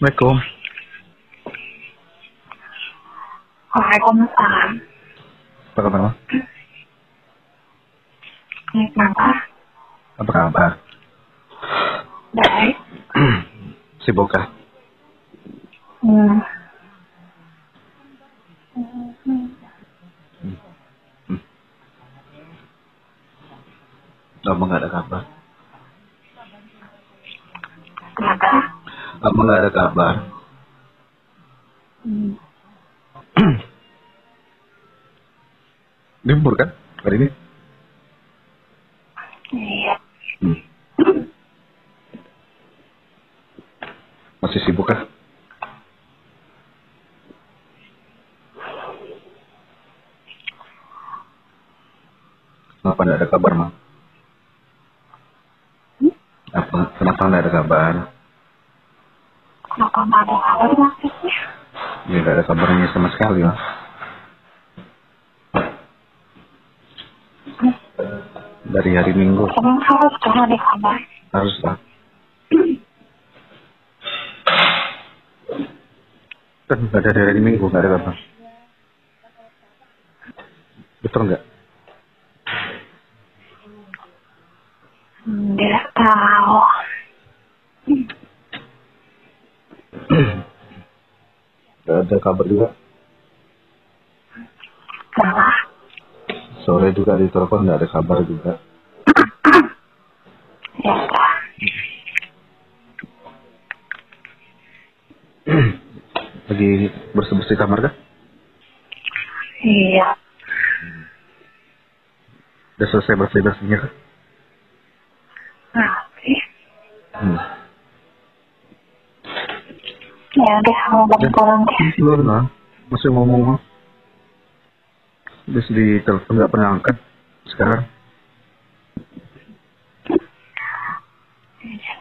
Assalamualaikum. Waalaikumsalam. Apa kabar, Ma? Ini kenapa? Apa kabar? Baik. Sibuk kah? Hmm. Lama nggak ada kabar. Kenapa? Lama nggak ada kabar. Hmm. Libur kan hari ini? Iya. Hmm. Masih sibuk kah? Kenapa tidak ada kabar, Ma? Apa, kenapa tidak ada kabar? Kenapa nggak ada? Ya, tidak ada kabarnya sama sekali, Ma. Dari hari Minggu, harus kan ada kabar? haruslah. Kan nggak ada dari Minggu, nggak ada kabar. Betul nggak? Nggak tahu. Nggak ada kabar juga. Sore juga di telepon nggak ada kabar juga. Ya. Lagi bersih-bersih kamar kah? Iya. Udah selesai bersih-bersihnya kah? Nanti. Hmm. Ya udah, balik pulang. Belum lah. Masih ngomong. Terus di telepon nggak pernah angkat. Sekarang.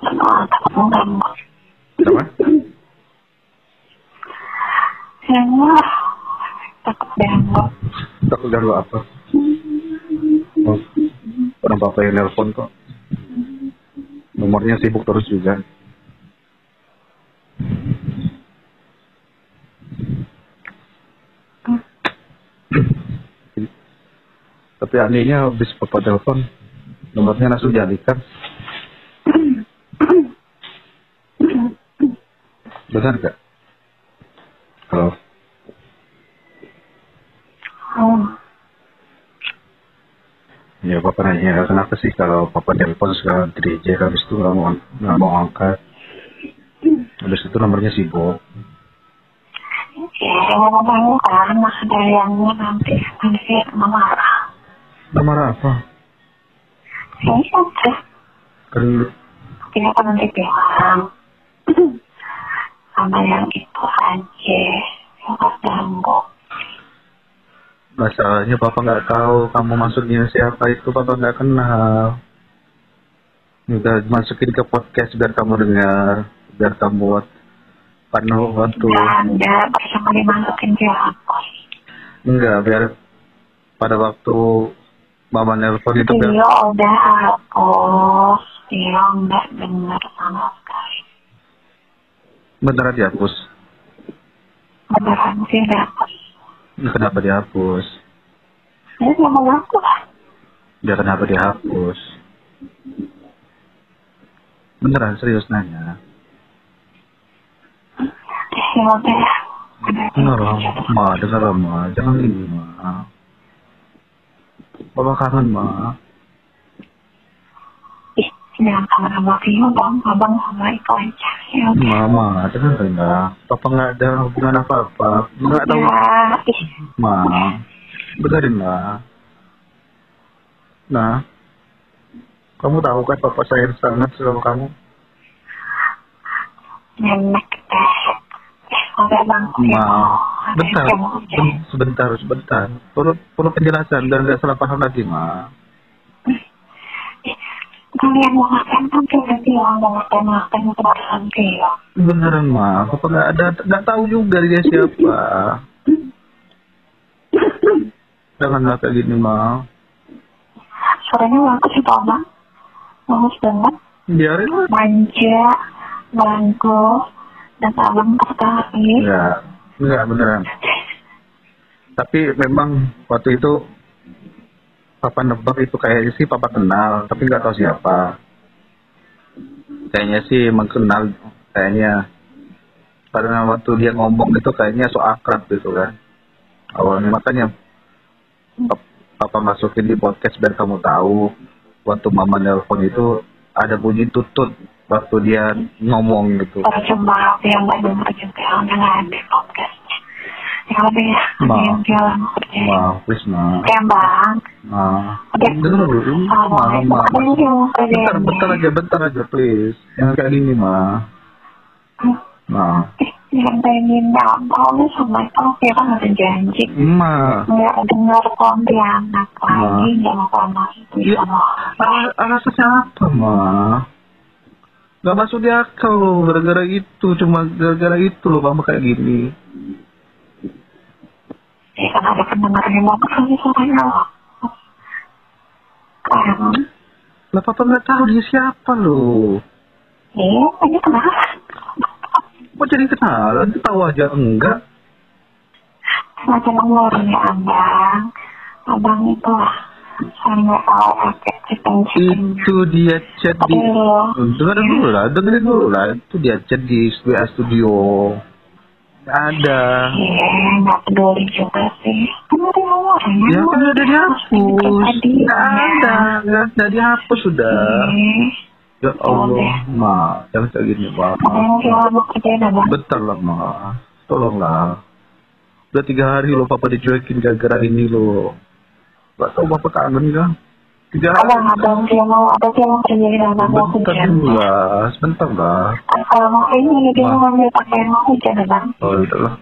Apa? Ya. Takut ganggu. Takut ganggu apa? Oh, orang papa yang nelpon kok. Nomornya sibuk terus juga. Tapi anehnya habis papa telepon, nomornya langsung dialihkan. Benar gak? Halo. Oh, Ya papa nanya kenapa sih kalau papa telepon sekarang di DJ habis itu nggak mau nggak mau angkat. Habis itu nomornya sibuk. ya mau bangun kan, yang nanti nanti marah. Nomor apa? Ya udah. Kan Tidak kan nanti bilang sama yang itu aja yang ganggu. masalahnya papa nggak tahu kamu maksudnya siapa itu papa nggak kenal. Udah masukin ke podcast biar kamu dengar, biar kamu buat penuh waktu. Dia bersama dimasukin ke. Enggak, biar pada waktu mama nelpon itu biar Dia udah hapus. Dia nggak dengar sama sekali. beneran dihapus. Beneran sih dapet. Kenapa dihapus? Dia mau ngaku lah. Dia kenapa dihapus? Beneran serius nanya. Ya udah. Dengar ma, dengar ma. Jangan ini, ma. Papa kangen, ma. Ih, jangan kangen sama Vio dong. Abang sama Iko aja. Ya. Mama, dengar lah. Papa nggak ada hubungan apa-apa. Nggak tahu, Ya, ma. Dengerin lah. Nah, kamu tahu kan papa sayang sangat sama kamu. Nenek deh. Eh, udah bang. Ma, bentar, ben- sebentar, sebentar. Perlu, perlu penjelasan dan nggak salah paham lagi, ma. Kalian mau ngapain kan kita bilang mau ngapain ngapain bakalan Vio. Beneran, ma. Papa nggak ada, nggak tahu juga dia siapa. Janganlah kayak gini, ma. Suaranya bagus sih Pak Bang. Bagus banget. Biarin lah. Manja, bagus, dan abang tertarik. Ya, enggak beneran. Tapi memang waktu itu Papa nebak itu kayaknya sih Papa kenal, tapi nggak tahu siapa. Kayaknya sih emang kenal, kayaknya. Karena waktu dia ngomong itu kayaknya so akrab gitu kan. Awalnya makanya Pap- Papa masukin di podcast biar kamu tahu. Waktu Mama nelpon itu ada bunyi tutut waktu dia ngomong gitu. Percuma aku yang denger juga yang dengar di lebih ya, ada Ma. yang jalan bang. Dengar dulu, ma, ma, ma. Bentar, bentar aja, bentar aja, please. Kayak gini, ma. Ma. Yang pengen abang sama nggak ada janji. Ma. Nggak dengar lagi, nggak mau panas itu Alasannya apa, ma? Gak masuk di akal loh, gara-gara itu. Cuma gara-gara itu loh, mama kayak gini. Ya kan ada pendengar yang mau ke sini suaranya loh. Kan, Lah, papa nggak tahu dia siapa loh. iya, ini kenapa? Kok jadi kenalan? Tahu aja enggak? Macam umurnya abang. Abang itu lah. Saya nggak tahu. Itu dia chat di... Dengerin dulu lah, dengerin dulu lah. Itu dia chat di WA Studio. Ada. Iya, nggak peduli juga sih. Kan ada umurnya. Ya kan udah dihapus. Nggak ada, nggak ada dihapus sudah. Ya Allah, ma, jangan kayak gini, ma. Bentar lah, ma. Tolonglah. Udah tiga hari lo papa dicuekin gara-gara ini lo. Gak tau bapak kangen kan? Hari. Abang, abang dia mau, ada dia mau kerjain abang mau Bentar hujan. dulu lah, sebentar lah. Kalau mau ini dia mau ngambil pakaian mau hujan abang. Oh, udah lah.